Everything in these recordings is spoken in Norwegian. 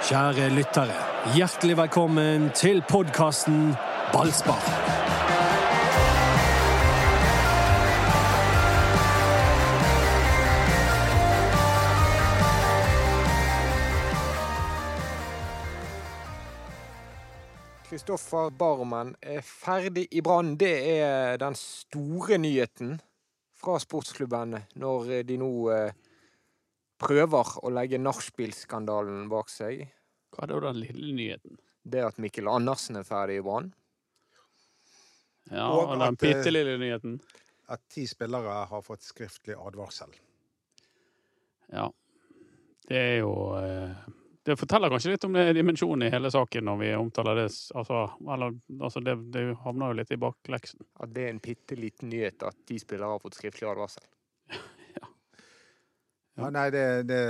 Kjære lyttere, hjertelig velkommen til podkasten Ballspar. Kristoffer Barmen er ferdig i Brann. Det er den store nyheten fra sportsklubben når de nå eh, prøver å legge nachspielskandalen bak seg. Hva er da den lille nyheten? Det at Mikkel Andersen er ferdig i Brann. Ja, Og og den at, eh, bitte lille nyheten. At ti spillere har fått skriftlig advarsel. Ja. Det er jo eh, Det forteller kanskje litt om det dimensjonen i hele saken når vi omtaler det. Altså, eller, altså det, det havner jo litt i bakleksen. At det er en bitte liten nyhet at ti spillere har fått skriftlig advarsel. Ja, Ja, nei, det, det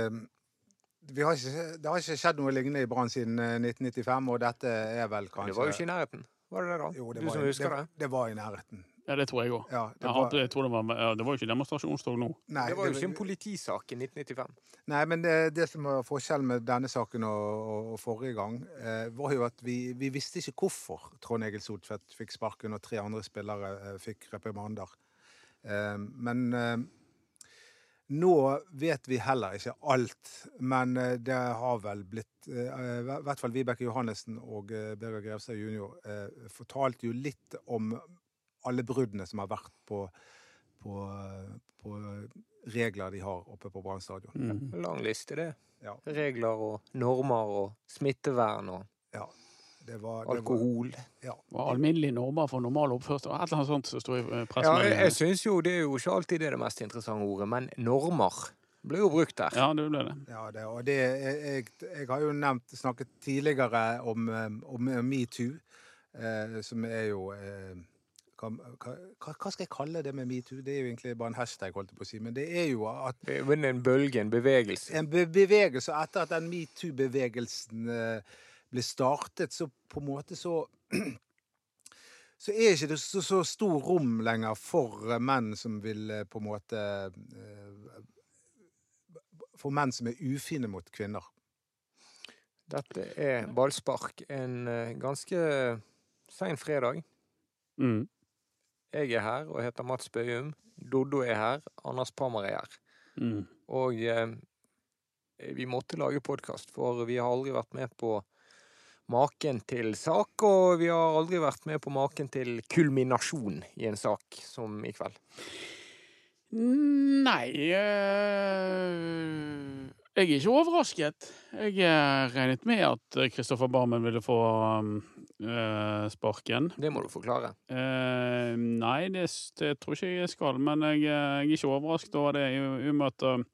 har ikke, Det har ikke skjedd noe lignende i Brann siden eh, 1995, og dette er vel kanskje Det var jo ikke i nærheten. Var det det, da? Jo, det du var, som i- husker det? det, det var i nærheten. Ja, det tror jeg òg. Ja, det var, jeg det, var, ja, det var jo ikke demonstrasjonstog nå. nei, Det var jo ikke en politisak i 1995. Nei, men det, det som var forskjellen med denne saken og, og, og forrige gang, eh, var jo at vi, vi visste ikke hvorfor Trond Egil Soltvedt fikk sparken og tre andre spillere eh, fikk reprimander. Eh, men eh, nå vet vi heller ikke alt. Men eh, det har vel blitt eh, I hvert fall Vibeke Johannessen og eh, Birger Grevstad jr. Fortalte jo litt om alle bruddene som har vært på, på, på regler de har oppe på Brann stadion. Mm. Lang liste, det. Ja. Regler og normer og smittevern og Ja. Det var, det var, alkohol. Og alminnelige normer for normal oppførsel. Et eller annet sånt som står i eh, Ja, jeg, pressemeldingen. syns jo det er jo ikke alltid det er det mest interessante ordet, men normer ble jo brukt der. Ja, det ble det. ja, det, og det, jeg, jeg, har jo nevnt, snakket tidligere om, eh, om metoo, eh, som er jo eh, hva, hva, skal jeg kalle det med metoo? Det er jo egentlig bare en hashtag, holdt jeg på å si. Men det er jo at Det er en bølge, en bevegelse. en be bevegelse, etter at den metoo-bevegelsen eh, ble startet, så på en måte så så er ikke det så, så stor rom lenger for eh, menn som vil eh, på en måte eh, For menn som er ufine mot kvinner. Dette er ballspark en ganske sein fredag. Mm. Jeg er her og heter Mats Bøyum. Doddo er her. Anders Pammer er her. Mm. Og eh, vi måtte lage podkast, for vi har aldri vært med på maken til sak, og vi har aldri vært med på maken til kulminasjon i en sak som i kveld. Nei øh, Jeg er ikke overrasket. Jeg eh, regnet med at Kristoffer Barmen ville få eh, sparken. Det må du forklare. Uh, nei, det, det tror ikke jeg skal, men jeg, jeg er ikke overrasket over det. I og med at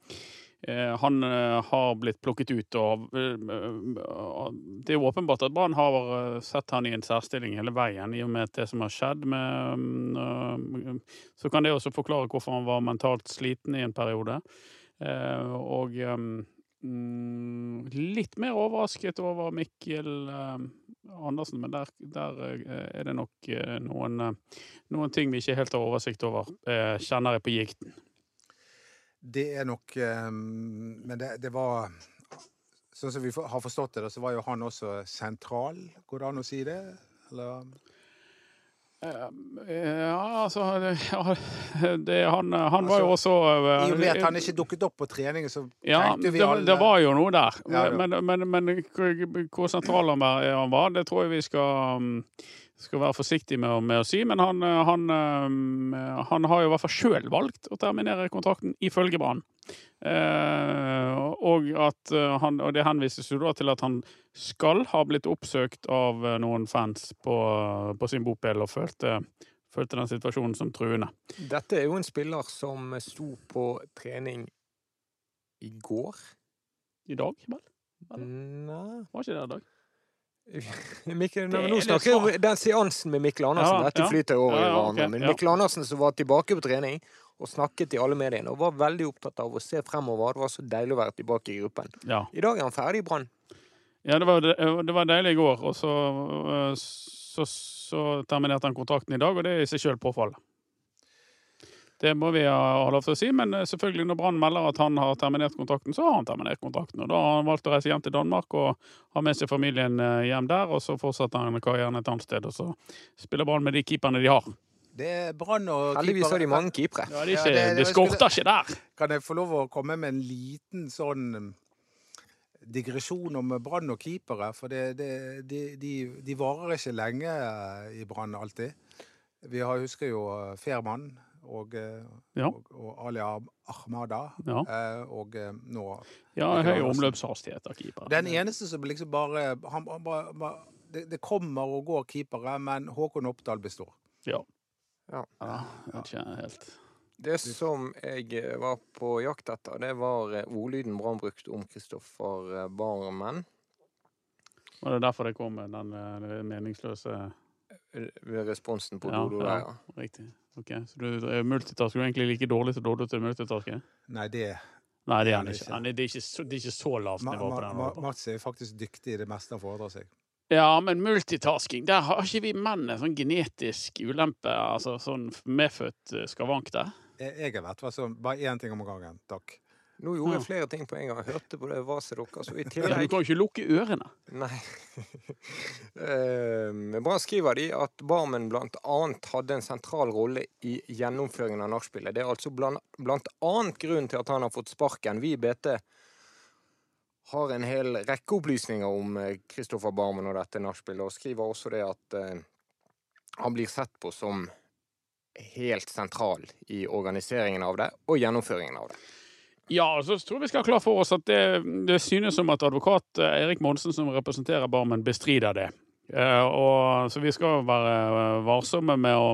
han eh, har blitt plukket ut. Og, eh, eh, det er jo åpenbart at Brann har eh, sett han i en særstilling hele veien, i og med det som har skjedd. Med, eh, så kan det også forklare hvorfor han var mentalt sliten i en periode. Eh, og eh, mm, litt mer overrasket over Mikkel eh, Andersen, men der, der eh, er det nok eh, noen, eh, noen ting vi ikke helt har oversikt over, eh, kjenner jeg på gikten. Det er nok eh, Men det, det var Sånn som vi har forstått det, så var jo han også sentral. Går det an å si det? Eller? Eh, Ja, altså det, ja, det, han, han var jo også eh, I og med at han ikke dukket opp på trening, så Ja, tenkte vi det, alle det var jo noe der. Ja, det- men, men, men hvor sentral han var- det tror jeg vi skal, um, skal være forsiktig med, med å si. Men han, uh, han, um, han har jo i hvert fall sjøl valgt å terminere kontrakten ifølge Brann. Eh, og, at han, og det henvises jo da til at han skal ha blitt oppsøkt av noen fans på, på sin bopel og følte, følte den situasjonen som truende. Dette er jo en spiller som sto på trening i går. I dag, vel? Nei Var ikke det i dag? Mikkel, Det nå, er snakker om den seansen med Mikkel Andersen. Ja, Dette ja. flyter over i Ja, hverandre. Okay, Men. Mikkel Andersen som var tilbake på trening og snakket til alle mediene og var veldig opptatt av å se fremover. Det var så deilig å være tilbake i gruppen. I dag er han ferdig i Brann. Ja, det var, det var deilig i går, og så, så, så terminerte han kontrakten i dag, og det er i seg sjøl påfallende. Det må vi ha lov til å si, men eh, selvfølgelig når Brann melder at han har terminert kontrakten, så har han terminert kontrakten. Og da har han valgt å reise hjem til Danmark og ha med seg familien eh, hjem der, og så fortsetter han karrieren et annet sted, og så spiller Brann med de keeperne de har. Det er Brann og Heldigvis har de mange keepere. Ja, det, er det skulle- skorter ikke der. Kan jeg få lov å komme med en liten sånn um, digresjon om Brann og keepere? For det, det, de, de, de varer ikke lenge eh, i Brann alltid. Vi har, husker jo Fairmann og, eh, Ja. og, og Ali Ahmada. Ja. eh, Og eh, nå Ja, høy omløpshastighet av keeper. Den eneste som liksom bare han, han bare, bare det, det kommer og går keepere, men Håkon Oppdal består. Ja. Ja. Ja, vet ikke helt. Det som jeg var på jakt etter, det var ordlyden Brann brukte om Kristoffer Barmen. Og det er derfor det kom den meningsløse responsen på Ja, Dodo ja. der, ja. Riktig. Ok, Så du er multitasker du er egentlig like dårlig som dårlig til multitasker? Nei, det Nei, det er han ikke. er, det, er ikke så, det er ikke så lavt nivå på den. Mats er faktisk dyktig i det meste han foredrar seg. Ja, men multitasking, der har ikke vi menn en sånn genetisk ulempe, altså sånn medfødt eh, skavank der. Jeg, jeg vet hva som Bare én ting om gangen. Takk. Nå gjorde jeg flere ting på en gang. Hørte på det vaset deres. Og i Ja, du kan jo ikke lukke ørene. Nei. Eh, Brann skriver de at Barmen annet hadde en sentral rolle i gjennomføringen av nachspielet. Det er altså annet grunnen til at han har fått sparken. Vi i BT har en hel rekke opplysninger om eh, Kristoffer Barmen og dette nachspielet, og skriver også det at eh, han blir sett på som helt sentral i organiseringen av det og gjennomføringen av det. Ja, så tror jeg vi skal ha klar for oss at det, det synes som at advokat Eirik Erik Monsen, som representerer Barmen, bestrider det. Eh, og, så vi skal være eh, varsomme med å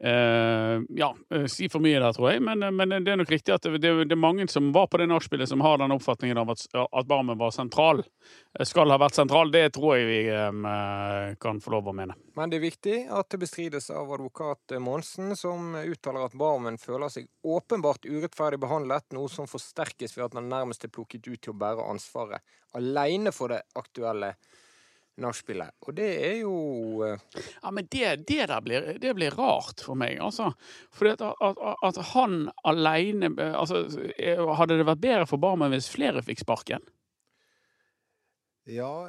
eh, ja, eh, si for mye der, tror jeg. Men, men det er nok riktig at det, det, det er mange som var på det nachspielet, som har den oppfatningen av at, at Barmen var sentral. Eh, Skal ha vært sentral. Det tror jeg vi um, kan få lov å mene. Men det er viktig at det bestrides av advokat Monsen, som uttaler at Barmen føler seg åpenbart urettferdig behandlet, noe som forsterkes ved at han nærmest er plukket ut til å bære ansvaret alene for det aktuelle nachspielet. Og det er jo eh, Ja, men det, det der blir, det blir rart for meg, altså. For at, at, at han aleine altså, Hadde det vært bedre for Barmen hvis flere fikk sparken? Ja,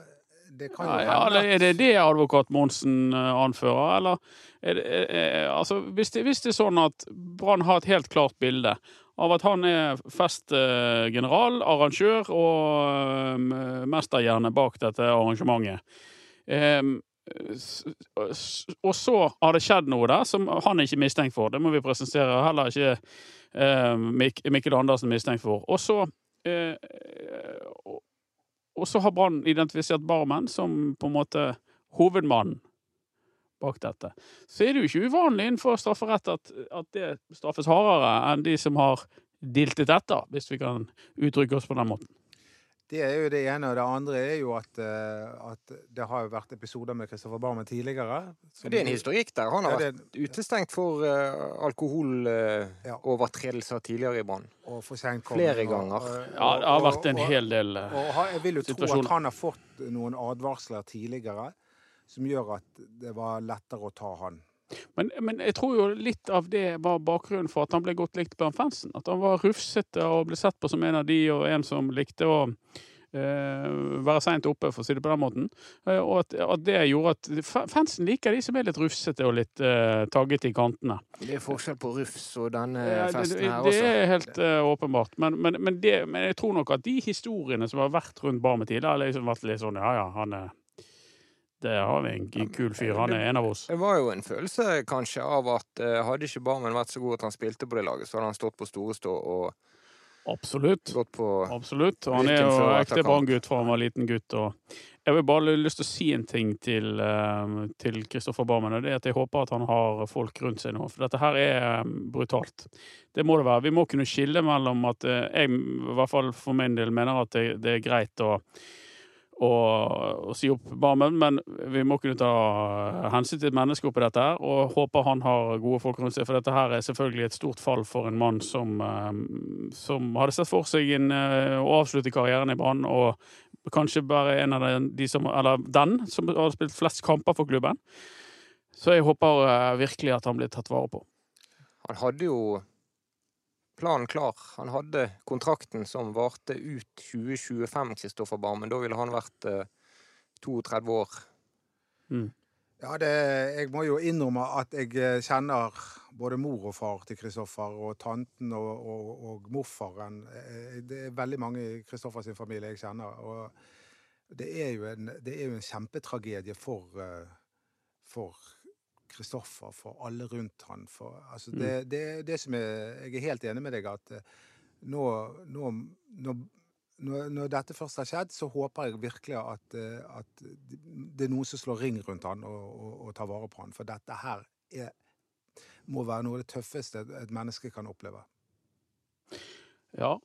det kan jo Ja, hende ja, eller er det det advokat Monsen eh, anfører, eller er det, er, altså, hvis, det, hvis det er sånn at Brann har et helt klart bilde av at han er festgeneral, arrangør og eh, mesterhjerne bak dette arrangementet s- og så har det skjedd noe der som han er ikke mistenkt for. Det må vi presentere. Heller ikke um, Mik Mikkel Andersen mistenkt for. Og så eh, og, så har Brann identifisert Barmen som på en måte hovedmannen bak dette. Så er det jo ikke uvanlig innenfor strafferett at, at det straffes hardere enn de som har diltet etter, hvis vi kan uttrykke oss på den måten. Det er jo det ene, og det andre er jo at, eh, at det har jo vært episoder med Kristoffer Barmen tidligere. som- Det er en historikk der. Han har Ja, vært utestengt for uh, alkoholovertredelser tidligere i Brann. og Flere og- ganger. og- Ja, det har vært en hel del situasjoner. Og jeg vil jo tro at han har fått noen advarsler tidligere som gjør at det var lettere å ta han. Men, men jeg tror jo litt av det var bakgrunnen for at han ble godt likt blant fansen. At han var rufsete og ble sett på som en av de, og en som likte å Uh, være seint oppe, for å si det på den måten. Uh, og at, at det gjorde at fansen liker de som er litt rufsete og litt uh, tagget i kantene. Det er forskjell på Rufs og denne det, festen her det også. er helt åpenbart. Men, men, men, det, men jeg tror nok at de historiene som har vært rundt Barmen tidligere, har liksom vært litt sånn ja ja, han er Det har vi en kul fyr. Han er en av oss. Det var jo en følelse kanskje av at eh, hadde ikke Barmen vært så god at han spilte på det laget, så hadde han stått på store stå og Absolutt. Absolutt. Og han er jo ekte Brann-gutt fra han var liten gutt. Jeg vil bare lyst til å si en ting til eh, til Kristoffer Barmen. og Det er at jeg håper at han har folk rundt seg nå. For dette her er eh, brutalt. Det må det være. Vi må kunne skille mellom at eh, jeg, i hvert fall for min del, mener at det, det er greit å å, si opp Barmen, men vi må kunne ta hensyn til et menneske oppi dette her, og håper han har gode folk rundt seg, for dette her er selvfølgelig et stort fall for en mann som, eh, som hadde sett for seg en, eh, å avslutte karrieren i Brann, og kanskje bare en av de som, eller den som har spilt flest kamper for klubben. Så jeg håper eh, virkelig at han blir tatt vare på. Han hadde jo planen klar. Han hadde kontrakten som varte ut 2025, Kristoffer Barmen. Da ville han vært eh, 32 år. Mm. Ja, det, jeg må jo innrømme at jeg eh, kjenner både mor og far til Kristoffer, og tanten og, og, og morfaren. Eh, Det er veldig mange i Kristoffers familie jeg kjenner. Og det er jo en, det er jo en kjempetragedie for, eh, for Kristoffer, for alle rundt han. For, altså det, det, det som er, jeg er helt enig med deg at eh, nå, nå, nå når, når dette først har skjedd, så håper jeg virkelig at, eh, at det er noen som slår ring rundt han og, og, og tar vare på han. For dette her er, må være noe av det tøffeste et- et menneske kan oppleve. Ja.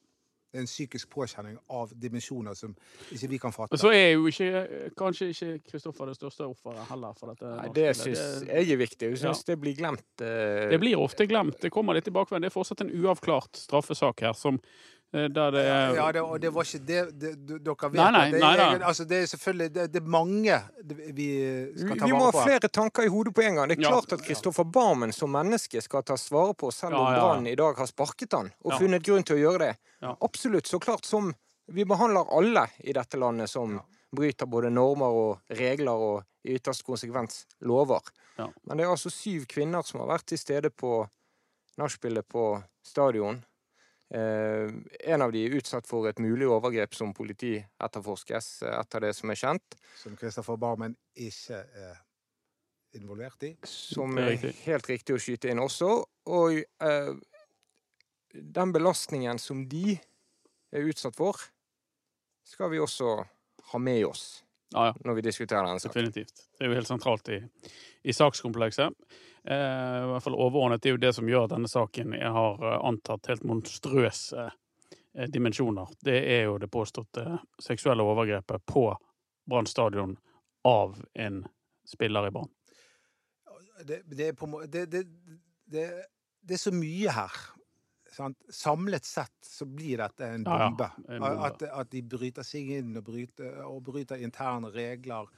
En psykisk påkjenning av dimensjoner som ikke vi kan fatte. Og så er jo ikke, kanskje ikke Kristoffer det største offeret heller for dette. Nei, det synes syns jeg er viktig. Jeg syns det blir glemt. Uh... Det blir ofte glemt. Det kommer litt tilbake. men Det er fortsatt en uavklart straffesak her, som, der det er Ja, det, og det var ikke det, det, dere vet Nei, nei, det, nei er, altså, det er selvfølgelig det, det er mange vi skal ta vare på. Vi må ha flere tanker i hodet på en gang. Det er Ja. klart at Kristoffer Barmen som menneske skal tas vare på, selv om Ja, ja. Brann i dag har sparket han og Ja. funnet grunn til å gjøre det. Ja. Absolutt. Så klart som vi behandler alle i dette landet som bryter både normer og regler og i ytterste konsekvens lover. Ja. Men det er altså syv kvinner som har vært til stede på nachspielet på stadion. Eh, en av de er utsatt for et mulig overgrep som politi etterforskes, eh, etter det som er kjent. Som Kristoffer Barmen ikke er involvert i. Som er er helt riktig å skyte inn også. Og eh, den belastningen som de er utsatt for, skal vi også ha med oss Ja, ja. når vi diskuterer denne saken. Definitivt. Det er jo helt sentralt i, i sakskomplekset. Eh, I hvert fall overordnet. Det er jo det som gjør at denne saken jeg har eh, antatt helt monstrøse eh, dimensjoner. Det er jo det påståtte seksuelle overgrepet på Brann stadion av en spiller i Brann. Det, det, er på, en må- det, det, det, det er så mye her. Sant? Samlet sett så blir dette en Ja, ja, bombe. en bombe. At, at de bryter seg inn og bryter, og bryter interne regler.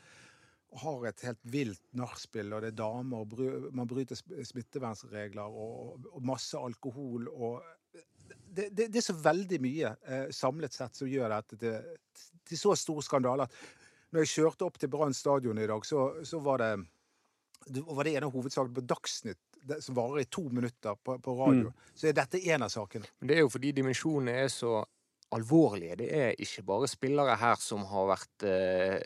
Og har et helt vilt nachspiel, og det er damer, og man bryter sm- smittevernregler, og, og masse alkohol og det, det, det er så veldig mye eh, samlet sett som gjør dette til, til så stor skandale at når jeg kjørte opp til Brann stadion i dag, så, så var det det var det en av hovedsakene på Dagsnytt, som varer i to minutter på, på radio. Så er dette en av sakene. Men det er jo fordi dimensjonene er så alvorlige. Det er ikke bare spillere her som har vært eh,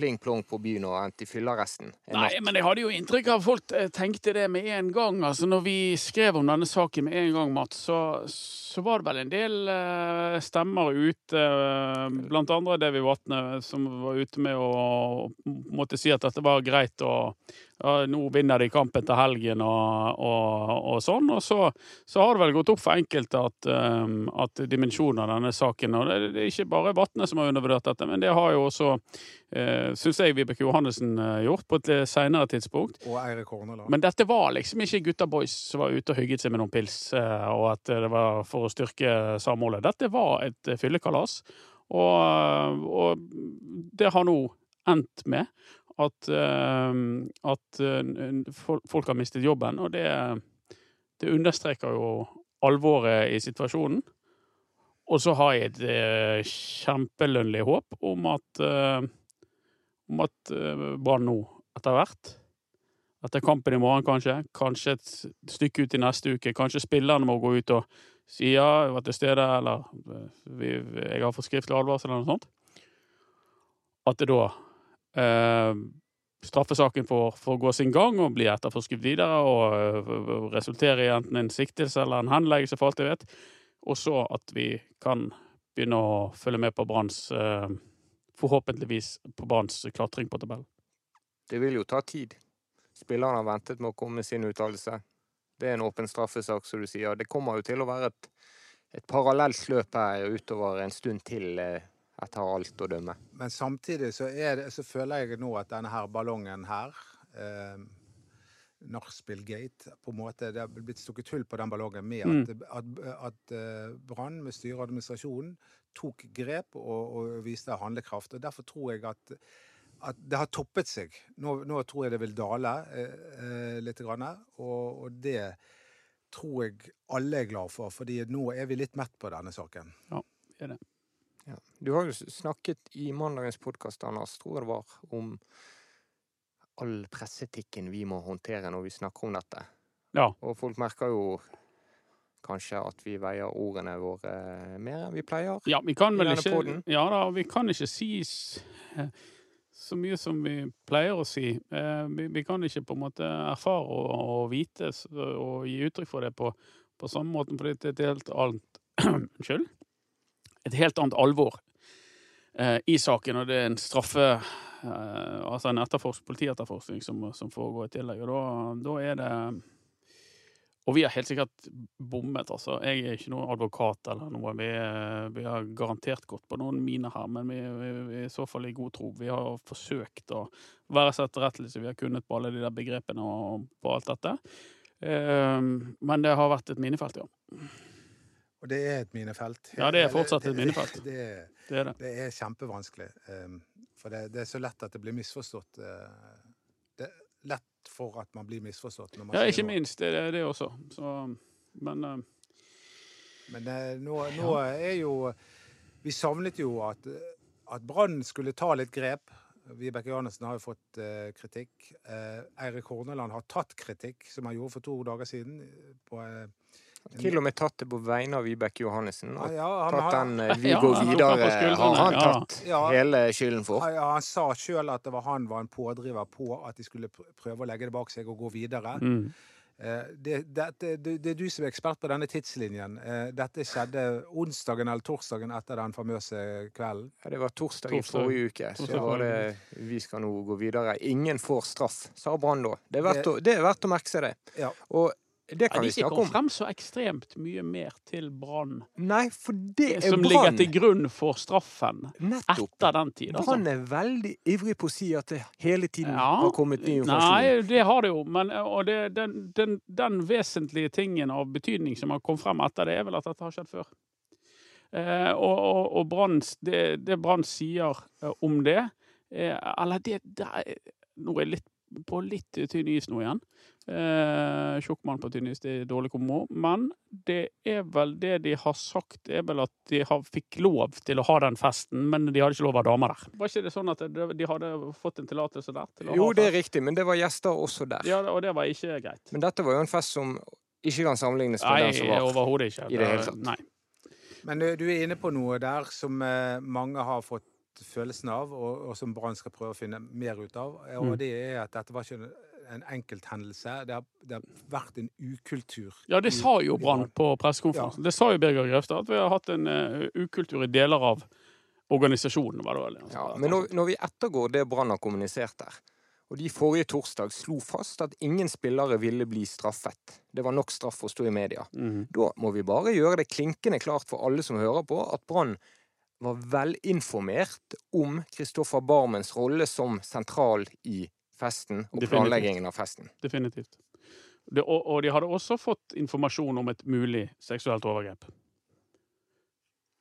pling-plong på byen og endt i fyllearresten Nei, men jeg hadde jo inntrykk av at folk eh, tenkte det med en gang. Altså, når vi skrev om denne saken med en gang, Mats, så, så var det vel en del uh, stemmer ute, uh, blant andre Davy Vatne, som var ute med å måtte si at dette var greit, ja, nå vinner de kampen til helgen og, og, og sånn. Og så, så har det vel gått opp for enkelte at, um, at dimensjonen av denne saken Og det, det er ikke bare Vatne som har undervurdert dette, men det har jo også uh, syns jeg Vibeke Johannessen eh, gjort på et senere tidspunkt. Og Eirik Horneland. Men dette var liksom ikke gutta boys som var ute og hygget seg med noen pils, uh, og at det var for å styrke samholdet. Dette var et eh, fyllekalas, og, og det har nå endt med at, eh, at eh, folk har mistet jobben, og det, det understreker jo alvoret i situasjonen. Og så har jeg et eh, kjempelønnlig håp om at, om at Brann nå etter hvert etter kampen i morgen, kanskje. Kanskje et stykke ut i neste uke. Kanskje spillerne må gå ut og si ja, jeg var til stede, eller jeg har fått skriftlig advarsel, eller noe sånt. At det da eh, Straffesaken får, får gå sin gang og bli etterforsket videre og eh, resultere i enten en siktelse eller en henleggelse, for alt jeg vet. Og så at vi kan begynne å følge med på Branns eh, Forhåpentligvis på Branns klatring på tabellen. Det vil jo ta tid. Spillerne har ventet med å komme med sin uttalelse. Det er en åpen straffesak, som du sier. Det kommer jo til å være et, et parallelt løp her utover en stund til, etter alt å dømme. Men samtidig så, er det, så føler jeg nå at denne her ballongen her eh, Nachspiel-gate på en måte, Det har blitt stukket hull på den ballongen med at, at, at eh, Brann med styret og administrasjonen tok grep og, og viste handlekraft. og Derfor tror jeg at, at det har toppet seg. Nå, nå tror jeg det vil dale eh, eh, litt. Grann, og, og det tror jeg alle er glad for, fordi nå er vi litt mett på denne saken. Er det. Ja. Du har jo snakket i mandagens podkast, Anders, tror jeg det var, om all pressetikken vi må håndtere når vi snakker om dette. Ja. Og folk merker jo kanskje at vi veier ordene våre mer enn vi pleier. Ja, vi kan vel ikke? Ja da, vi kan ikke si så mye som vi pleier å si. Eh, Vi, vi kan ikke på en måte erfare og, og vite og gi uttrykk for det på, på samme måten, for det er et helt annet Unnskyld. Et helt annet alvor eh, i saken, og det er en straffe eh, Altså en etterforsk, politietterforskning som, som foregår i tillegg. Og da, da er det og vi har helt sikkert bommet, altså. Jeg er ikke noen advokat eller noe. Vi, er- vi har garantert gått på noen miner her, men vi, vi, vi er i så fall i god tro. Vi har forsøkt å være så etterrettelige vi har kunnet på alle de der begrepene og på alt dette. Eh, men det har vært et minefelt, ja. Og det er et minefelt. Ja, det er fortsatt et minefelt. Det, er- Det er det. det er kjempevanskelig. Um, For det, det er så lett at det blir misforstått. uh, Det er lett for at man blir misforstått. Når man Ja, ikke minst. Det er det også. Så, men eh, Men eh, nå, nå er jo Vi savnet jo at, at Brann skulle ta litt grep. Vibeke Johannessen har jo fått uh, kritikk. Uh, Eirik Horneland har tatt kritikk, som han gjorde for to dager siden. På, eh, Til og med tatt det på vegne av Vibeke Johannessen. Og ja, han, tatt den eh, 'vi Ja, går videre' har han tatt Ja. hele skylden for. han, han sa sjøl at det var han var en pådriver på at de skulle prøve å legge det bak seg og gå videre. mm. Eh, Det, det, det, det er du som er ekspert på denne tidslinjen. Eh, Dette skjedde onsdagen eller torsdagen etter den famøse kvelden. Ja, det var torsdag, i forrige uke. Så Torsdag var det 'vi skal nå gå videre'. Ingen får straff, sa Brann da. Det er verdt å merke seg det. Ja. Og det kan vi ikke Det kom frem så ekstremt mye mer til Brann. Nei, for det er Som ligger til grunn for straffen Nettopp. etter den tid. Altså. Brann er veldig ivrig på å si at det hele tiden Ja. har kommet ny informasjon. Nei, det har det jo. Men, og det, den, den, den vesentlige tingen av betydning som har kommet frem etter det, er vel at dette har skjedd før. Eh, og og, og Branns- det, det Brann sier eh, om det eh, Eller det, det Nå er jeg litt på litt tynn is nå igjen. Eh, Tjukkmann på tynn is, det er dårlig kommo, Men det er vel det de har sagt, er vel at de har, fikk lov til å ha den festen, men de hadde ikke lov ha damer der. Var ikke det sånn at de hadde fått en tillatelse der? Til å Jo, ha det er riktig, men det var gjester også der. Ja, og det var ikke greit. Men dette var jo en fest som ikke kan sammenlignes med den som Nei, var. overhodet ikke. i det hele tatt. Nei. Men eh, du er inne på noe der som eh, mange har fått følelsen av, og, og som Brann skal prøve å finne mer ut av. Og Mm. det er at dette var ikke en, en enkelthendelse. Det har, det har vært en ukultur. Ja, det sa jo Brann på pressekonferansen. Det sa jo Birger Grøfte, at vi har hatt en uh, ukultur i deler av organisasjonen. Var det vel. altså. Ja, men når, når vi ettergår det Brann har kommunisert der, og de forrige torsdag slo fast at ingen spillere ville bli straffet, det var nok straff å stå i media, Mhm. da må vi bare gjøre det klinkende klart for alle som hører på, at Brann var velinformert om Kristoffer Barmens rolle som sentral i festen og Definitivt. planleggingen av festen. Definitivt. Det, og, og de hadde også fått informasjon om et mulig seksuelt overgrep.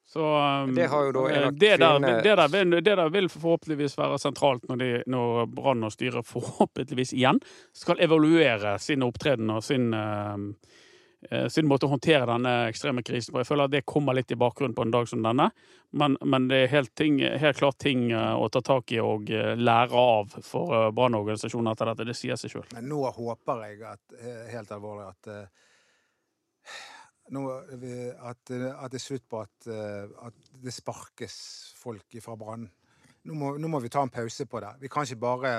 Så um, Det en av det, der, det, der vil, det der vil forhåpentligvis være sentralt når, de, når Brann og styret forhåpentligvis igjen skal evaluere sin opptreden og sin, eh, sin måte å håndtere denne ekstreme krisen på. Jeg føler at det kommer litt i bakgrunnen på en dag som denne, men, men det er helt, ting, helt klart ting eh, å ta tak i og eh, lære av for eh, brannorganisasjonen etter dette. Det sier seg sjøl. Men nå håper jeg at, eh, helt alvorlig at eh, nå, at, eh, at det er slutt på at, eh, at det sparkes folk fra brannen. Nå, nå må vi ta en pause på det. Vi kan ikke bare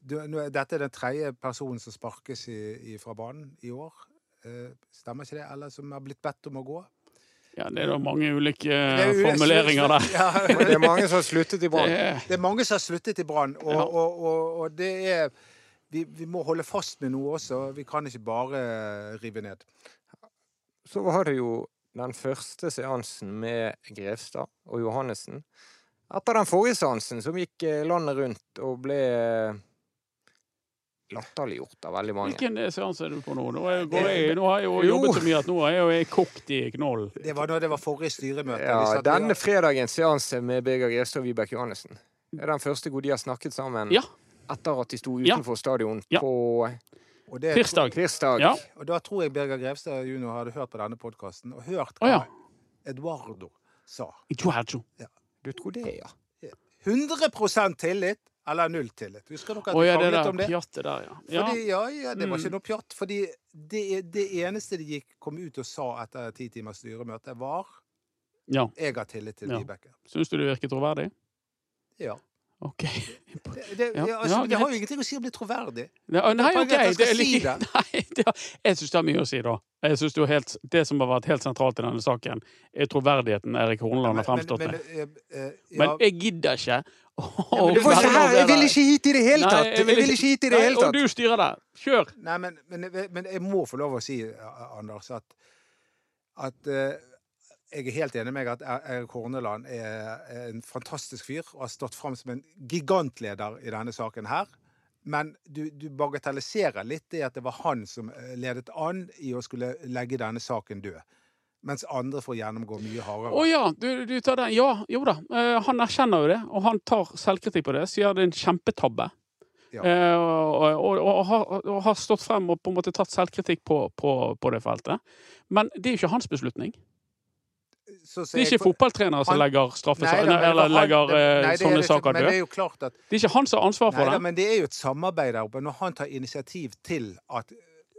du, nå, Dette er den tredje personen som sparkes i, i, fra banen i år. Eh, stemmer ikke det? Eller som har blitt bedt om å gå? Ja, det er da mange ulike Det formuleringer der. Ja, Det er mange som har sluttet i Brann. Det- Det er mange som har sluttet i Brann, og, Ja. og, og, og det er vi, vi må holde fast med noe også. Vi kan ikke bare rive ned. Så var det jo den første seansen med Grevstad og Johannessen. Etter den forrige seansen, som gikk eh, landet rundt og ble latterliggjort av veldig mange. Hvilken seanse er du på nå? Nå, er, går jeg, nå har jeg jo Jo. jobbet så mye at nå er jeg jo kokt i knoll. Det var da det var forrige styremøte. Ja, denne fredagens seanse med Birger Grevstad og Vibeke Johannessen er den første hvor de har snakket sammen Ja. etter at de sto Ja. utenfor stadion Ja. på Og, det, Tirsdag. Tirsdag. Ja. og da tror jeg Birger Grevstad jr. hadde hørt på denne podkasten og hørt hva oh, ja. Eduardo sa. Eduardo. Du tror det, ja? 100% tillit eller null tillit. Husker dere at vi ja, det der om det? pjattet der, ja. ja. Fordi, ja, ja, det var Mm. ikke noe pjatt. Fordi det, det eneste de gikk, kom ut og sa etter ti timers styremøte, var ja. 'jeg har tillit til Ja. Vibeke'. Syns du det virker troverdig? Ja. OK. Det, det, Ja, ja, altså, ja, det har jo ingenting å si å bli troverdig. Nei, nei, OK. Det er like, nei, har, jeg syns det har mye å si, da. Jeg synes det, helt, det som har vært helt sentralt i denne saken, er troverdigheten Erik Horneland har fremstått med. men, men, eh, ja, Men jeg gidder ikke ja, ikke her, jeg vil ikke hit i det hele tatt! jeg Jeg vil ikke- hit i det hele tatt. Og du styrer det. Kjør! Nei, men, men, men jeg må få lov å si, eh, Anders, at, at eh, jeg er helt enig med at Erik Horneland er en fantastisk fyr og har stått fram som en gigantleder i denne saken her. Men du, du bagatelliserer litt det at det var han som eh, ledet an i å skulle legge denne saken død. Mens andre får gjennomgå mye hardere. Å ja, du, du tar den. Ja, jo da. Uh, han erkjenner jo det, og han tar selvkritikk på det. Sier det er en kjempetabbe. Ja. Uh, og, og, og, har, og har stått frem og på en måte tatt selvkritikk på, på, på det feltet. Men det er jo ikke hans beslutning. Så Det er ikke fotballtrenere som legger straffesaker, det eller legger eh, nei, sånne saker Men det død. Det er ikke han som har ansvar for Nei da, det. men det er jo et samarbeid der oppe. Når han tar initiativ til at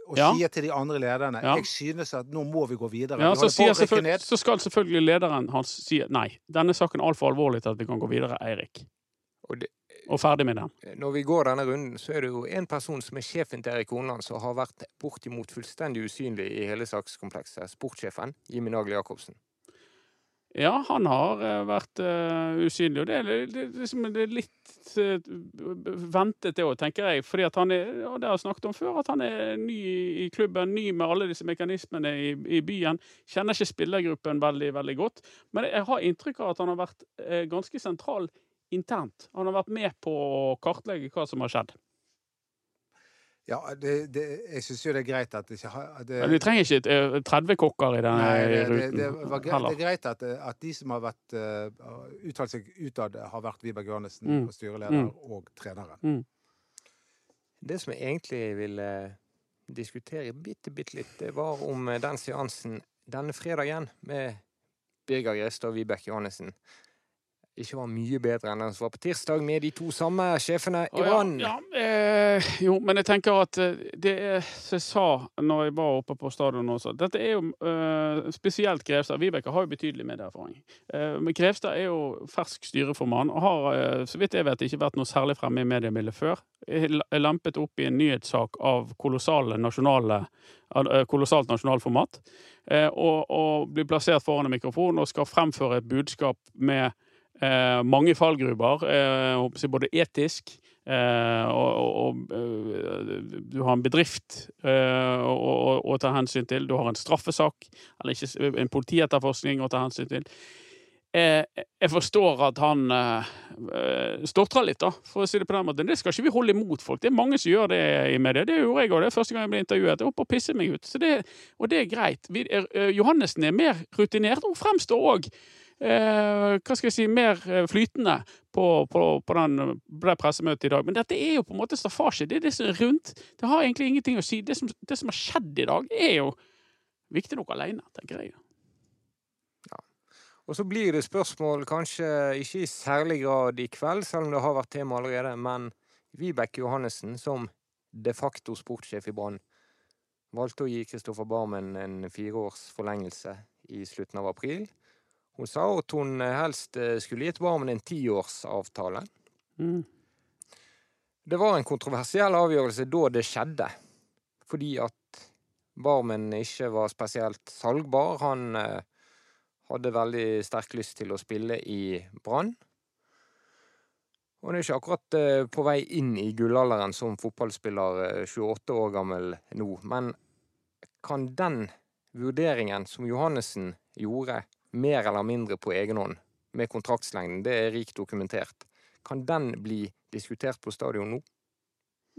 og Ja. sier til de andre lederne Ja. jeg synes at nå må vi gå videre. Ja, Vi så, så skal selvfølgelig lederen hans si nei. Denne saken er altfor alvorlig til at vi kan gå videre, Eirik. Og det- Og ferdig med den. Når vi går denne runden, så er det jo en person som er sjefen til Erik Horneland, som har vært bortimot fullstendig usynlig i hele sakskomplekset. Sportssjefen Jimmy Nagel Jacobsen. Ja, han har eh, vært eh, usynlig, og det er, det, det, er litt eh, ventet det òg, tenker jeg. Fordi at han er, og det har jeg snakket om før, at han er ny i klubben, ny med alle disse mekanismene i, i byen. Kjenner ikke spillergruppen veldig, veldig godt. Men jeg har inntrykk av at han har vært ganske sentral internt. Han har vært med på å kartlegge hva som har skjedd. Ja, det, det, jeg syns jo det er greit at det ikke har det, vi trenger ikke eh, 30 kokker i denne Nei, ruten. det, var det er greit at, at de som har vært uh, uttalt seg utad, har vært Vibeke Johannessen, Mm. og styreleder og treneren. Det som jeg egentlig ville diskutere bitte, bitte litt, det var om eh, den seansen denne fredagen med Birger Grestad og Vibeke Johannessen ikke var mye bedre enn den som var på tirsdag, med de to samme sjefene i Brann. Ja, ja, eh, jo, men jeg tenker at eh, det er som jeg sa når jeg var oppe på stadion også Dette er jo eh, spesielt Grevstad. Vibeke har jo betydelig medieerfaring. Eh, men Grevstad er jo fersk styreformann og har, eh, så vidt jeg vet, ikke vært noe særlig fremme i mediebildet før. Jeg lempet opp i en nyhetssak av kolossale nasjonale eh, kolossalt nasjonalformat. Eh, og, og blir plassert foran en mikrofon og skal fremføre et budskap med mange fallgruver, Eh, både etisk eh, og, og, og eh, du har en bedrift eh, å, ta hensyn til. Du har en straffesak, eller ikke, en politietterforskning å ta hensyn til. Eh, jeg forstår at han eh, eh, stotrer litt, da, for å si det på den måten. Det skal ikke vi holde imot folk. Det er mange som gjør det i media. Det gjorde jeg òg. Det er første gang jeg ble intervjuet. Jeg holdt på å pisse meg ut. Det, og det er greit. Vi, er, eh, Johannessen er mer rutinert og fremstår òg eh, hva skal jeg si, mer eh, flytende på, på, på, den, på det pressemøtet i dag. Men dette er jo på en måte staffasje. Det er det som er rundt. Det har egentlig ingenting å si. Det som, har skjedd i dag, er jo viktig nok alene, tenker jeg. Og så blir det spørsmål, kanskje ikke i særlig grad i kveld, selv om det har vært tema allerede, men Vibeke Johannessen, som de facto sportssjef i Brann, valgte å gi Kristoffer Barmen en fireårs forlengelse i slutten av april. Hun sa at hun helst eh, skulle gitt Barmen en tiårsavtale. Mm. Det var en kontroversiell avgjørelse da det skjedde, fordi at Barmen ikke var spesielt salgbar. Han eh, hadde veldig sterk lyst til å spille i Brann. Og han er ikke akkurat eh, på vei inn i gullalderen som fotballspiller, eh, 28 år gammel nå. Men kan den vurderingen som Johannessen gjorde, mer eller mindre på egen hånd, med kontraktslengden, det er rikt dokumentert, kan den bli diskutert på stadion nå?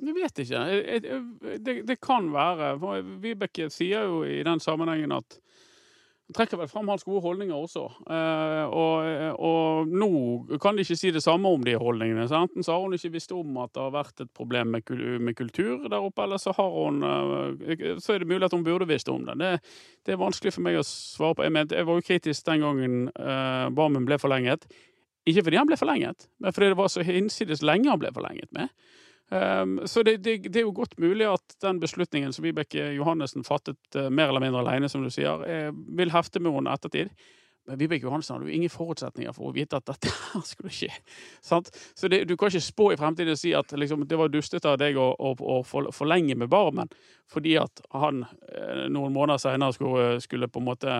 Vi vet ikke. Jeg- Det, det kan være. Vibeke sier jo i den sammenhengen at trekker vel fram hans gode holdninger også. Eh, og, og nå kan de ikke si det samme om de holdningene. Så enten så har hun ikke visst om at det har vært et problem med, med kultur der oppe, eller så, har hun, eh, så er det mulig at hun burde visst om det. det. det. er vanskelig for meg å svare på. Jeg, mente, jeg var jo kritisk den gangen eh, Barmen ble forlenget. Ikke fordi han ble forlenget, men fordi det var så hinsides lenge han ble forlenget med. Um, så det, det, det, er jo godt mulig at den beslutningen som Vibeke Johannessen fattet uh, mer eller mindre alene, som du sier, er, vil hefte med henne ettertid. Men Vibeke Johannessen hadde jo ingen forutsetninger for å vite at dette her skulle skje. Sant? Så det, du kan ikke spå i fremtiden og si at liksom, det var dustete av deg å, å, å forlenge med Barmen fordi at han eh, noen måneder senere skulle, skulle på en måte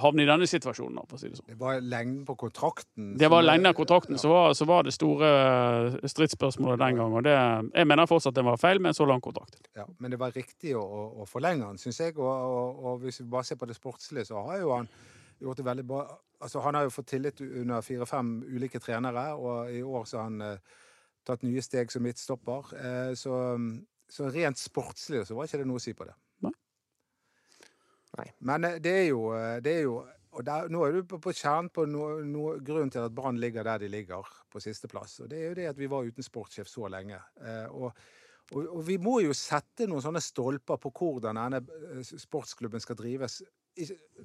havne i denne situasjonen. for å si Det sånn. Det var lengden på kontrakten? Det var lengden av kontrakten ja. så, var, så var det store eh, stridsspørsmålet den gangen. og det, Jeg mener fortsatt det var feil med en så lang kontrakt. Ja, Men det var riktig å, å forlenge den, syns jeg. Og, og, og, hvis vi bare ser på det sportslige, så har jo han gjort det veldig bra. Altså, Han har jo fått tillit under fire-fem ulike trenere, og i år så har han eh, tatt nye steg som midtstopper. Eh, så, så rent sportslig så var ikke det noe å si på det. Nei. Men eh, det er jo, eh, det er jo og der, Nå er du på, på kjernen på no, no, grunnen til at Brann ligger der de ligger, på sisteplass. Og det er jo det at vi var uten sportssjef så lenge. Eh, og, og, og, vi må jo sette noen sånne stolper på hvordan denne sportsklubben skal drives.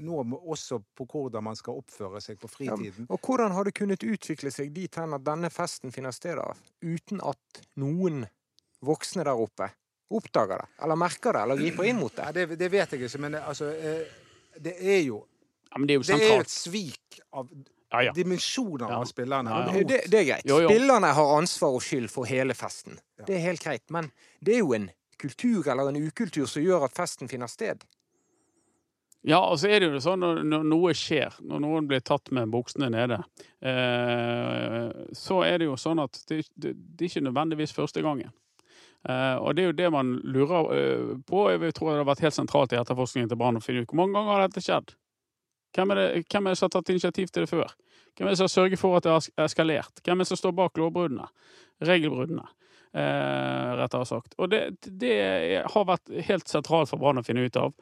Nå også på hvordan man skal oppføre seg på fritiden. Ja, og hvordan har det kunnet utvikle seg dit hen at denne festen finner sted av, uten at noen voksne der oppe oppdager det, eller merker det, eller griper inn mot det? Ja, det, det, vet jeg ikke, men altså eh, Det er jo ja, det, er jo det er et svik av ja, ja. dimensjoner av spillerne. Det, det, er greit. Jo, jo. Spillerne har ansvar og skyld for hele festen. Det er helt greit. Men det er jo en kultur eller en ukultur som gjør at festen finner sted. Ja, og så er det jo sånn når, når noe skjer, når noen blir tatt med buksene nede, eh, så er det jo sånn at det, det, det er ikke nødvendigvis første gangen. Uh, og det er jo det man lurer uh, på. Jeg tror det har vært helt sentralt i etterforskningen til Brann å finne ut hvor mange ganger har dette skjedd. Hvem er, det, hvem er det som har tatt initiativ til det før? Hvem er det som har sørget for at det har eskalert? Hvem er det som står bak lovbruddene? Regelbruddene, eh, rettere sagt. Og det, det har vært helt sentralt for Brann å finne ut av.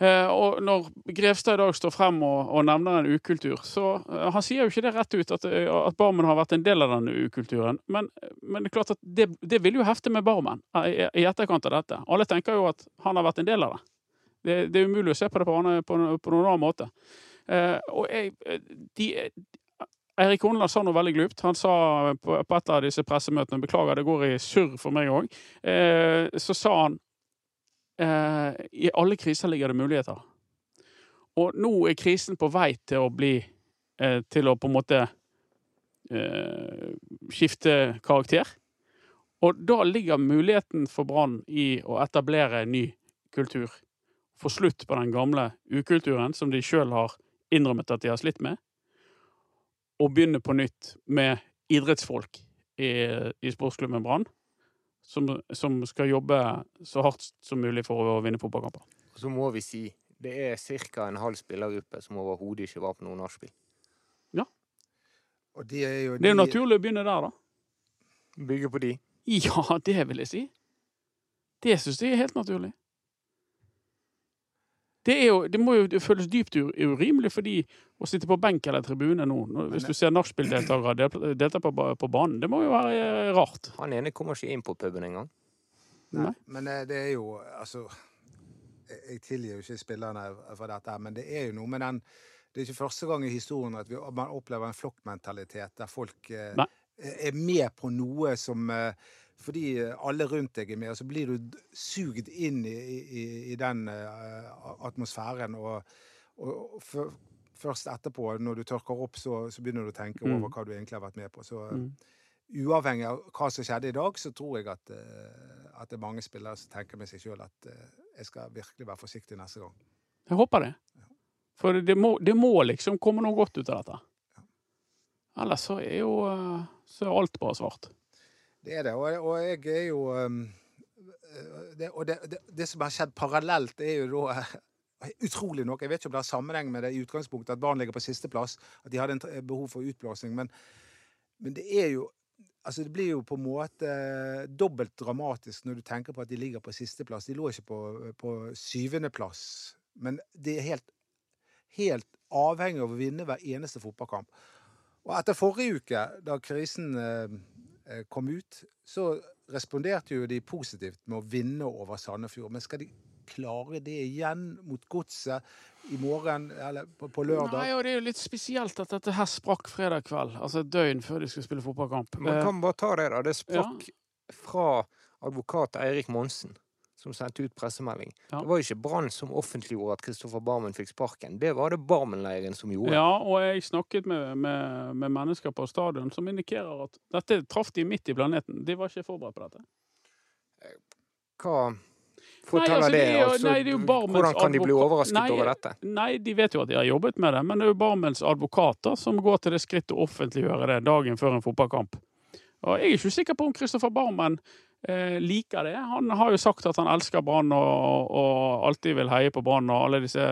Eh, og når Grevstad i dag står frem og, og nevner en ukultur, så uh, Han sier jo ikke det rett ut, at, eh, at Barmen har vært en del av denne ukulturen. Men, men det er klart at det, det vil jo hefte med Barmen i, i, etterkant av dette. Alle tenker jo at han har vært en del av det. Det, det er umulig å se på det på, på, på noen annen måte. Eh, og jeg, de, Eirik Horneland sa noe veldig glupt. Han sa på et av disse pressemøtene Beklager, det går i surr for meg òg. Eh, så sa han eh, I alle kriser ligger det muligheter. Og nå er krisen på vei til å bli eh, Til å på en måte eh, skifte karakter. Og da ligger muligheten for Brann i å etablere en ny kultur. Få slutt på den gamle ukulturen som de sjøl har innrømmet at de har slitt med. Og begynne på nytt med idrettsfolk i, i sportsklubben Brann som, som, skal jobbe så hardt som mulig for å vinne fotballkamper. Så må vi si det er ca. en halv spillergruppe som overhodet ikke var på noe nachspiel. Ja. Og de er jo de... Det er jo naturlig å begynne der, da. Bygge på de? Ja, det vil jeg si. Det syns jeg er helt naturlig. Det, jo, det, må jo føles dypt urimelig for de å sitte på benk eller tribune nå, hvis du ser nachspieldeltakere delta på, på, banen. Det må jo være eh, rart. Han ene kommer ikke inn på puben engang. Nei, men eh, det er jo Altså Jeg tilgir jo ikke spillerne for dette, men det er jo noe med den Det er ikke første gang i historien at vi, man opplever en flokkmentalitet der folk Nei. er med på noe som eh, fordi alle rundt deg er med, og så blir du sugd inn i, i, i den uh, atmosfæren. Og, og, for, først etterpå, når du tørker opp, så, så, begynner du å tenke over mm. hva du egentlig har vært med på. Så mm. uavhengig av hva som skjedde i dag, så tror jeg at, uh, at det er mange spillere som tenker med seg sjøl at jeg skal virkelig være forsiktig neste gang. Jeg håper det. For det må, det må liksom komme noe godt ut av dette. Ellers så er jo så er alt bare svart. Det er det. Og, og jeg er jo um, det, Og det, det, det, som har skjedd parallelt, er jo da Utrolig nok. Jeg vet ikke om det har sammenheng med det i utgangspunktet at barn ligger på sisteplass, at de hadde en behov for utblåsning, men, men det er jo Altså, det blir jo på en måte dobbelt dramatisk når du tenker på at de ligger på sisteplass. De lå ikke på, på syvendeplass, men det er helt helt avhengig av å vinne hver eneste fotballkamp. Og etter forrige uke, da krisen eh, eh, kom ut, så responderte jo de positivt med å vinne over Sandefjord. Men skal de klare det igjen mot Godset i morgen eller på, på lørdag? Nei, og det er jo litt spesielt at dette her sprakk fredag kveld. Altså et døgn før de skulle spille fotballkamp. Man Eh, kan bare ta det, da. Det sprakk fra advokat Eirik Monsen, som sendte ut pressemelding. Ja. Det var jo ikke Brann som offentliggjorde at Kristoffer Barmen fikk sparken. Det var det Barmen-leiren som gjorde. Ja, og jeg snakket med, med, med mennesker på stadion som indikerer at dette traff de midt i planeten. De var ikke forberedt på dette. Hva Nei, forteller altså, det? altså, nei, det hvordan kan de bli overrasket Nei, over dette? Nei, de vet jo at de har jobbet med det, men det er jo Barmens advokater som går til det skrittet å offentliggjøre det dagen før en fotballkamp. Og jeg er ikke sikker på om Kristoffer Barmen liker det. Han har jo sagt at han elsker Brann og, og alltid vil heie på Brann og alle disse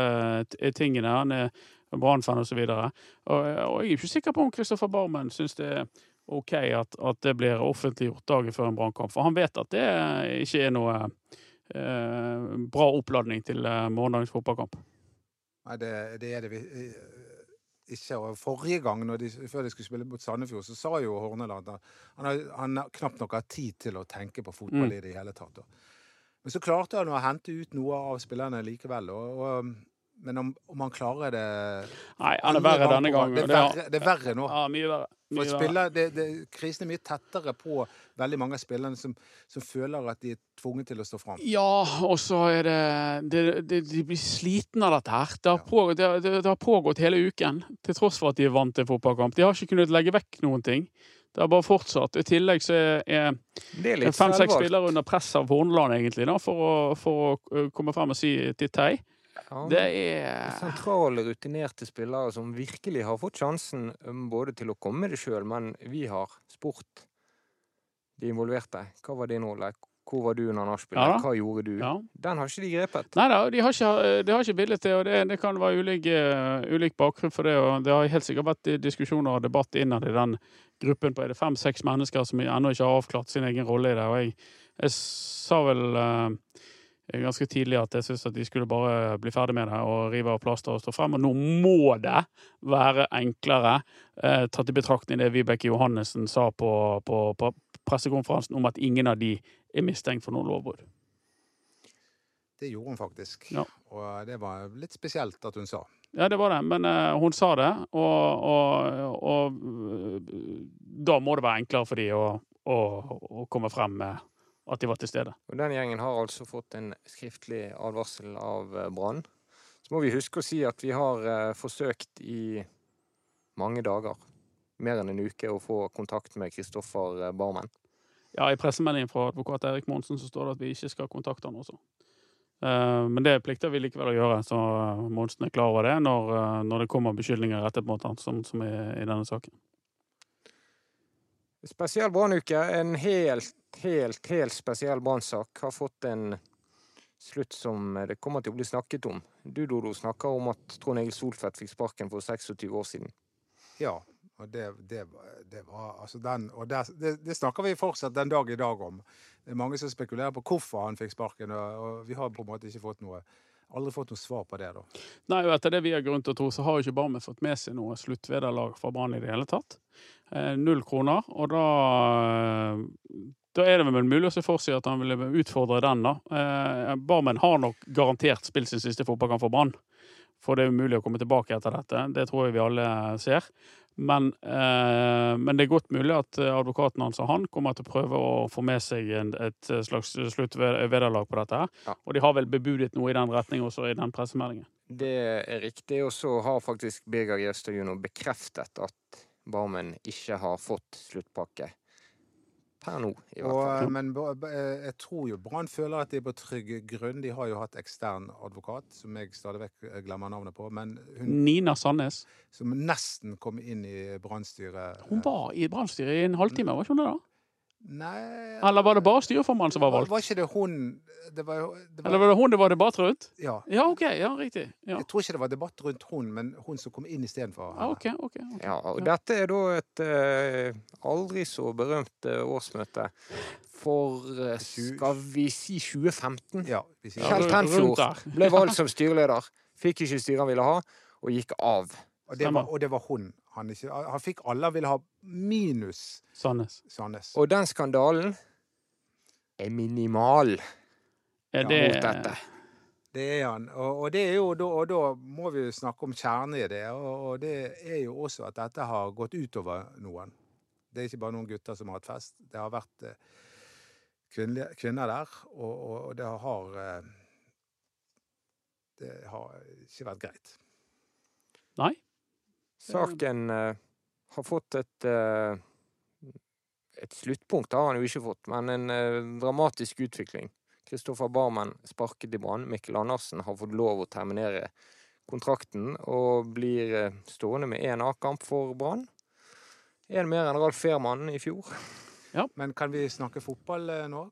tingene. Han er Brann-fan osv. Og, og og jeg er ikke sikker på om Kristoffer Barmen syns det er OK at, at det blir offentliggjort dagen før en Brannkamp. For han vet at det ikke er noe eh, bra oppladning til eh, morgendagens fotballkamp. Nei, det, det er det vi eh, ikke. Og forrige gang, når de, før de skulle spille mot Sandefjord, så sa jo Horneland at han, han knapt nok har tid til å tenke på fotball Mm. i det hele tatt. Men så klarte han å hente ut noe av spillerne likevel. Og, og, men om, om han klarer det Nei, han er verre denne gangen. Det er verre, det er verre nå. Ja, mye verre. Mye verre. spiller, det, det, krisen er mye tettere på veldig mange av spillerne som, som føler at de er tvunget til å stå fram. Ja, og så er det, det, det De blir slitne av dette her. Det har, pågått, det, har pågått hele uken, til tross for at de er vant til fotballkamp. De har ikke kunnet legge vekk noen ting. Det har bare fortsatt. I tillegg så er, er fem-seks spillere under press av Horneland, egentlig, da, for å, for å uh, komme frem og si til Tei. Det er sentrale, rutinerte spillere som virkelig har fått sjansen um, både til å komme det sjøl, men vi har spurt de involverte. Hva var din rolle? Hvor var du under nachspielet? Ja. Hva gjorde du? Ja. Den har ikke de grepet. Nei da, de har ikke, de har ikke vilje til, og det, det kan være ulik, eh, ulik bakgrunn for det. og Det har helt sikkert vært diskusjoner og debatt innad i den gruppen på er det fem-seks mennesker som ennå ikke har avklart sin egen rolle i det. og Jeg, jeg sa vel eh, ganske tidlig at jeg syntes at de skulle bare bli ferdig med det og rive av plaster og stå frem. Og nå må det være enklere, eh, tatt i betraktning det Vibeke Johannessen sa på, på, på pressekonferansen om at ingen av de er mistenkt for noe lovbrudd. Det gjorde hun faktisk. Ja. Og det var litt spesielt at hun sa. Ja, det var det, men eh, hun sa det, og, og, og eh, da må det være enklere for de å, å, å komme frem med at de var til stede. Og den gjengen har altså fått en skriftlig advarsel av eh, Brann. Så må vi huske å si at vi har eh, forsøkt i mange dager, mer enn en uke, å få kontakt med Kristoffer eh, Barmen. Ja, I pressemeldingen fra advokat Erik Monsen så står det at vi ikke skal kontakte han også. Men det plikter vi likevel å gjøre, så Monsen er klar over det når, når det kommer beskyldninger rettet mot han, som, som er i denne saken. Spesiell brannuke. En helt, helt, helt spesiell brannsak har fått en slutt som det kommer til å bli snakket om. Du, Dodo, snakker om at Trond Egil Solfedt fikk sparken for 26 år siden. Ja. Og det, det, det var altså den Og der, det, det snakker vi fortsatt den dag i dag om. Det er mange som spekulerer på hvorfor han fikk sparken, og, og vi har på en måte ikke fått noe Aldri fått noe svar på det, da. Nei, og etter det vi har grunn til å tro, så har jo ikke Barmen fått med seg noe sluttvederlag fra Brann i det hele tatt. Eh, null kroner. Og da, eh, da er det vel mulig å se for seg at han ville utfordre den, da. Eh, Barmen har nok garantert spilt sin siste fotballkamp for Brann. For det er umulig å komme tilbake etter dette. Det tror jeg vi alle ser. Men, eh, men det er godt mulig at eh, advokaten hans og han kommer til å prøve å få med seg en, et slags sluttvederlag på dette. her. Ja. Og de har vel bebudet noe i den retning også i den pressemeldingen. Det er riktig. Og så har faktisk Birger Gjestad Juno bekreftet at Barmen ikke har fått sluttpakke. Per nå, i hvert fall. Og, men ba- ba- eh, jeg tror jo Brann føler at de er på trygg grunn. De har jo hatt ekstern advokat, som jeg stadig vekk eh, glemmer navnet på. Men hun Nina Sandnes. som nesten kom inn i Brannstyret Hun eh, var i brannstyret i en halvtime, var ikke hun det? da? Nei Eller var det bare styreformannen som var var, valgt? var ikke det hun det var, det var, Eller var, det hun det var debatt rundt? Ja. Ja, OK. Ja, riktig. Ja, Jeg tror ikke det var debatt rundt hun, men hun som kom inn istedenfor ja okay, OK. ok. ok. Ja, og dette er da et uh, aldri så berømt uh, årsmøte for uh, skal vi si 2015? Ja, vi sier Kjell Tenfjord ble valgt som styreleder. Fikk ikke styret han ville ha. og gikk av. Og det, var, og det var hun. Han, ikke, han fikk alle. vil ha minus Sandnes. Sandnes. Og den skandalen er minimal Er mot det dette. Det er han. Og, og, det er jo, da, og da må vi jo snakke om kjernen i det. Og, og det er jo også at dette har gått utover noen. Det er ikke bare noen gutter som har hatt fest. Det har vært eh, kvinnelige, kvinner der, og, og, og det har eh, Det har ikke vært greit. Nei? Saken eh, har fått et eh, Et sluttpunkt har han jo ikke fått, men en eh, dramatisk utvikling. Kristoffer Barmen sparket i Brann. Mikkel Andersen har fått lov å terminere kontrakten og blir stående med én A-kamp for Brann. Én mer enn Ralf Fehrmann i fjor. Men kan vi snakke fotball nå?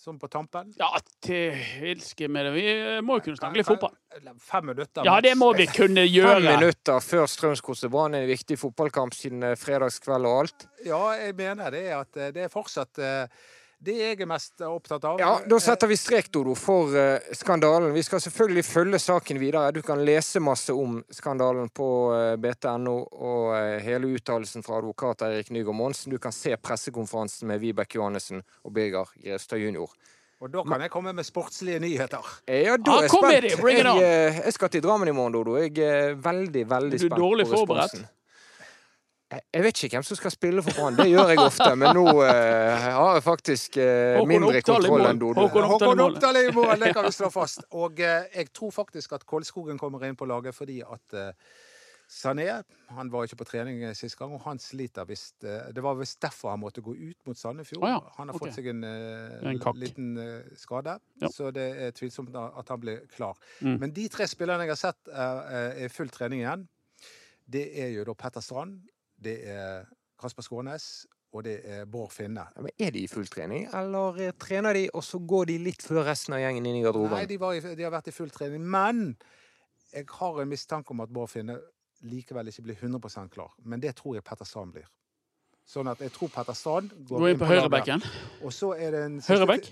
Sånn på tampen? Ja, til hilske med det. Vi må jo kunne snakke litt fotball. Fem minutter. Ja, det må vi kunne Fem minutter før Strømsgodset Brann er en viktig fotballkamp siden eh, fredagskveld og alt. Ja, jeg mener det at eh, det er fortsatt eh, det jeg er mest opptatt av. Ja, Da setter vi strek, Dodo, for skandalen. Vi skal selvfølgelig følge saken videre. Du kan lese masse om skandalen på bt.no og hele uttalelsen fra advokat Eirik Nygaard Monsen. Du kan se pressekonferansen med Vibeke Johannessen og Birger Grevstad jr. Og da kan jeg komme med sportslige nyheter. Ja, da Ah, er jeg kom med spent. jeg, eh, jeg skal til Drammen i morgen, Dodo. Jeg er veldig, veldig Er du spent dårlig på forberedt? responsen. Jeg- vet ikke hvem som skal spille for Brann. Det gjør jeg ofte, men nå eh, har jeg faktisk eh, mindre kontroll enn Dodo. Håkon Oppdal i mål. Er i mål, det kan vi slå fast. Og eh, jeg tror faktisk at Kolskogen kommer inn på laget fordi at eh, Sané han var ikke på trening eh, sist gang, og han sliter visst eh, Det var visst derfor han måtte gå ut mot Sandefjord. Å ja, Han har okay. fått seg en, eh, En liten skade, Ja. så det er tvilsomt at han blir klar. Mm. Men de tre spillerne jeg har sett er i full trening igjen, det er jo da Petter Strand, det er Kasper Skånes, og det er Bård Finne. Ja, men er de i full trening, eller trener de, og så går de litt før resten av gjengen inn i garderoben? Nei, de, var i, de har vært i full trening. Men jeg har en mistanke om at Bård Finne likevel ikke blir 100% klar. Men det tror jeg Petter Sand blir. Sånn at jeg tror Petter Sand går, går inn på på høyrebekken. Og så er det en siste- Høyrebekk?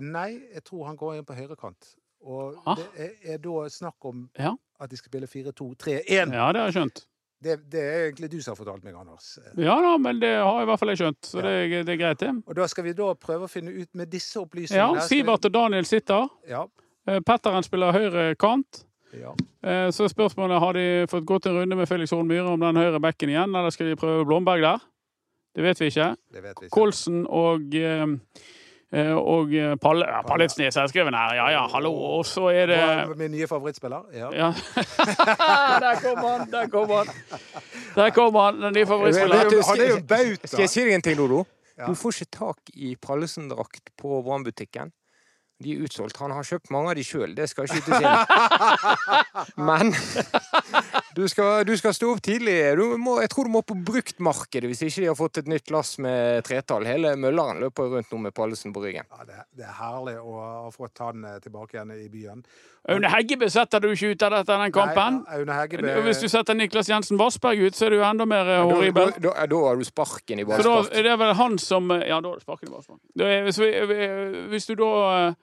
Nei, jeg tror han går inn på høyrekant. Og Ah. det er, er da snakk om Ja. at de skal spille 4-2-3-1. Ja, det har jeg skjønt. Det, det er egentlig du som har fortalt meg, Anders. Ja da, men det har i hvert fall jeg skjønt, så det, er- det er greit, det. Og da skal vi da prøve å finne ut med disse opplysningene Ja, Sivert og Daniel sitter. Ja, Eh, Petteren spiller høyre kant. Ja. Eh, Så spørsmålet har de fått gått en runde med Felix Horn Myhre om den høyre bekken igjen, eller skal de prøve Blomberg der? Det vet vi ikke. Det vet vi ikke. Kolsen og eh, eh, og Palle, ja, Palletsnes er skrevet her. Ja ja, hallo. Og så er det Min nye favorittspiller? Ja. ja. Der kom han! Der kom han! Der kom han, den nye er favorittspilleren. han er jo bauta. Skal jeg si deg en ting, Dodo? Ja. Du får ikke tak i Pallesen-drakt på Brannbutikken. De er utsolgt. Han har kjøpt mange av de sjøl, det skal skytes inn. Men du skal, du skal stå opp tidlig. Du må, jeg tror du må på bruktmarkedet hvis ikke de har fått et nytt lass med tretall. Hele Mølleren løper rundt nå med Pallesen på ryggen. Ja, det, det er herlig å ha fått han eh, tilbake igjen i byen. Aune Heggebø setter du ikke ut av dette den kampen. Nei, Aune Heggebø Hvis du setter Niklas Jensen Vassberg ut, så er du enda mer horribel. Da, da, da, da har du sparken i da ballspark. er det vel han som Ja, da er du sparken i ballspark. Hvis, hvis du da eh,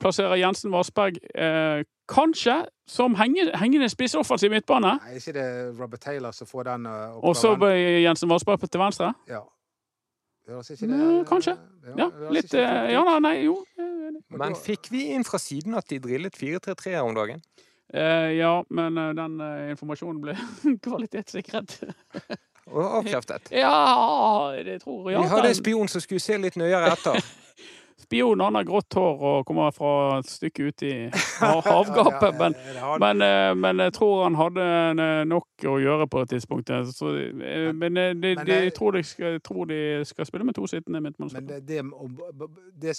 plasserer Jensen Vassberg eh, kanskje som henge- hengende spiss offensiv midtbane, Nei, ikke det Robert Taylor som får den uh, og så? Jensen Vassberg til venstre? Ja. Høres ikke det Ja, kanskje. Ja, ja litt eh. Ja, nei, jo. Men fikk vi inn fra siden at de drillet 4-3-3 her om dagen? Eh, ja, men eh, den eh, informasjonen ble kvalitetssikret. Og avkreftet? Ja, det tror jeg. Vi hadde en spion som skulle se litt nøyere etter. Spion han har grått hår og kommer fra et stykke ut i hav- havgapet. Men, det men, eh, men jeg tror han hadde eh, nok å gjøre på et tidspunkt. eh, Så, eh, men de, de, de, eh, tror skal, jeg tror de skal spille med to sittende Men midtmannsspillere. det, det, det,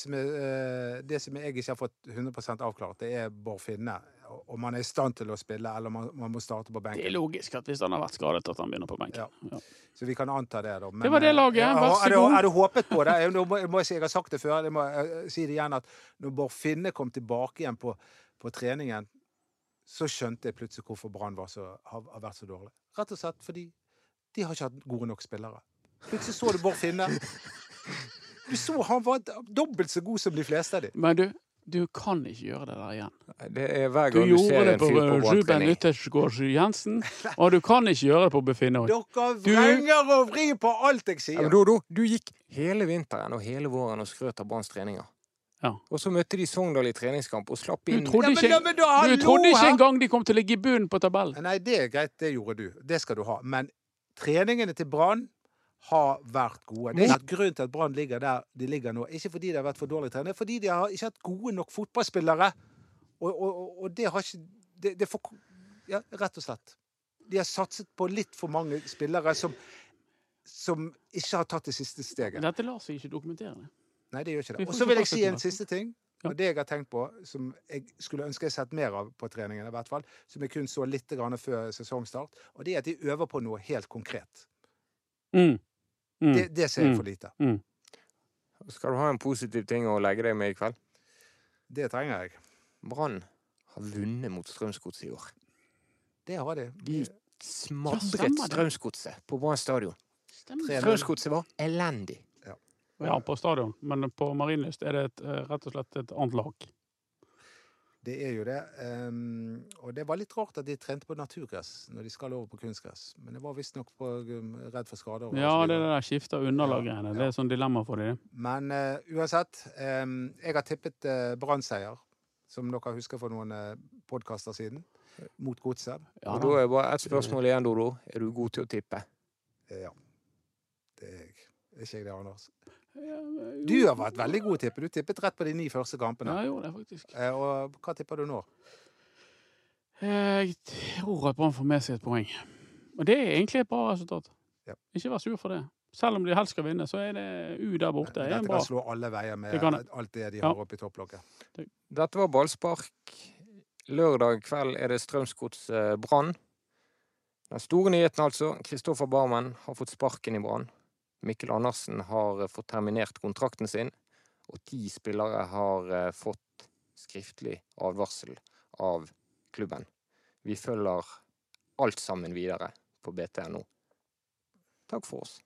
det som jeg ikke har fått 100% avklart, det er Bård Finne. Om han er i stand til å spille, eller om han, man må starte på benken. Det er logisk at hvis han har vært skadet, at han begynner på benken. Ja. Så vi kan anta det, da. Men, Det var det laget, Ja, vær så god. Er du håpet på det. Jeg, må, jeg må si, jeg har sagt det før, jeg må jeg, si det igjen, at når Bård Finne kom tilbake igjen på, på treningen, så skjønte jeg plutselig hvorfor Brann har, har vært så dårlig. Rett og slett fordi de har ikke hatt gode nok spillere. Plutselig så du Bård Finne. Du så han var dobbelt så god som de fleste av de. Men du, Du kan ikke gjøre det der igjen. Det er hver Du gang du, gjorde ser det fyr på fyr på Ruben. Yttergård Jensen, og du kan ikke gjøre det på Befinnøy. Dere Du- og vrir på alt jeg Ja, sier. men du, du gikk hele vinteren og hele våren og skrøt av Branns treninger. Ja. Og så møtte de Sogndal i treningskamp og slapp Du inn ikke, Ja, men- ikke, ja, men da, du trodde ikke engang de kom til å ligge i bunnen på tabellen. Nei, det er greit, det gjorde du. Det skal du ha. Men treningene til Brann har vært gode. Det er ikke grunnen til at Brann ligger der de ligger nå. Ikke fordi de har vært for dårlig trenet, fordi de har ikke hatt gode nok fotballspillere. Og, og, og- det har ikke det, det for, Ja, rett og slett. De har satset på litt for mange spillere som, som ikke har tatt det siste steget. Dette lar seg ikke dokumentere. Nei, det gjør ikke det. Og så vil jeg si en siste ting. Og det jeg har tenkt på, som jeg skulle ønske jeg sett mer av på treningene, i hvert fall, som jeg kun så litt før sesongstart, og det er at de øver på noe helt konkret. Mm. Mm. Det, det ser jeg Mm. for lite. Skal du ha en positiv ting å legge deg med i kveld? Det trenger jeg. Brann har vunnet mot Strømsgodset i år. Det har de. De Ja, smadret. Strømsgodset på Brann stadion. Strømsgodset var elendig. Ja, på stadion, men på Marienlyst er det et, eh, rett og slett et annet lag. Det er jo det. Um, og det var litt rart at de trente på naturgress når de skal over på kunstgress. Men det var visstnok um, redd for skader. og Ja, det der skiftet av ja. Det er sånn dilemma for dem. Men uh, uansett, um, jeg har tippet uh, Brann-seier, som dere husker for noen uh, podkaster siden, mot Godset. Ja, og da. da er bare ett spørsmål igjen, Dodo. Er du god til å tippe? Eh, ja. Det er jeg. Er ikke jeg det, Anders? Du har vært veldig god til å tippe. Du tippet rett på de ni første kampene. Ja, jeg gjorde det faktisk. Eh, og hva tipper du nå? Jeg tror at Brann får med seg et poeng. Og det er egentlig et bra resultat. Ja. Ikke vær sur for det. Selv om de helst skal vinne, så er det U der borte. Det Dette bra. kan slå alle veier med Det det. alt det de Ja. oppe i topplokket. Dette var ballspark. Lørdag kveld er det Strømsgods eh, Brann. Den store nyheten, altså. Kristoffer Barmen har fått sparken i Brann. Mikkel Andersen har eh, fått terminert kontrakten sin. Og ti spillere har eh, fått skriftlig advarsel av klubben. Vi følger alt sammen videre på BTNO. Takk for oss.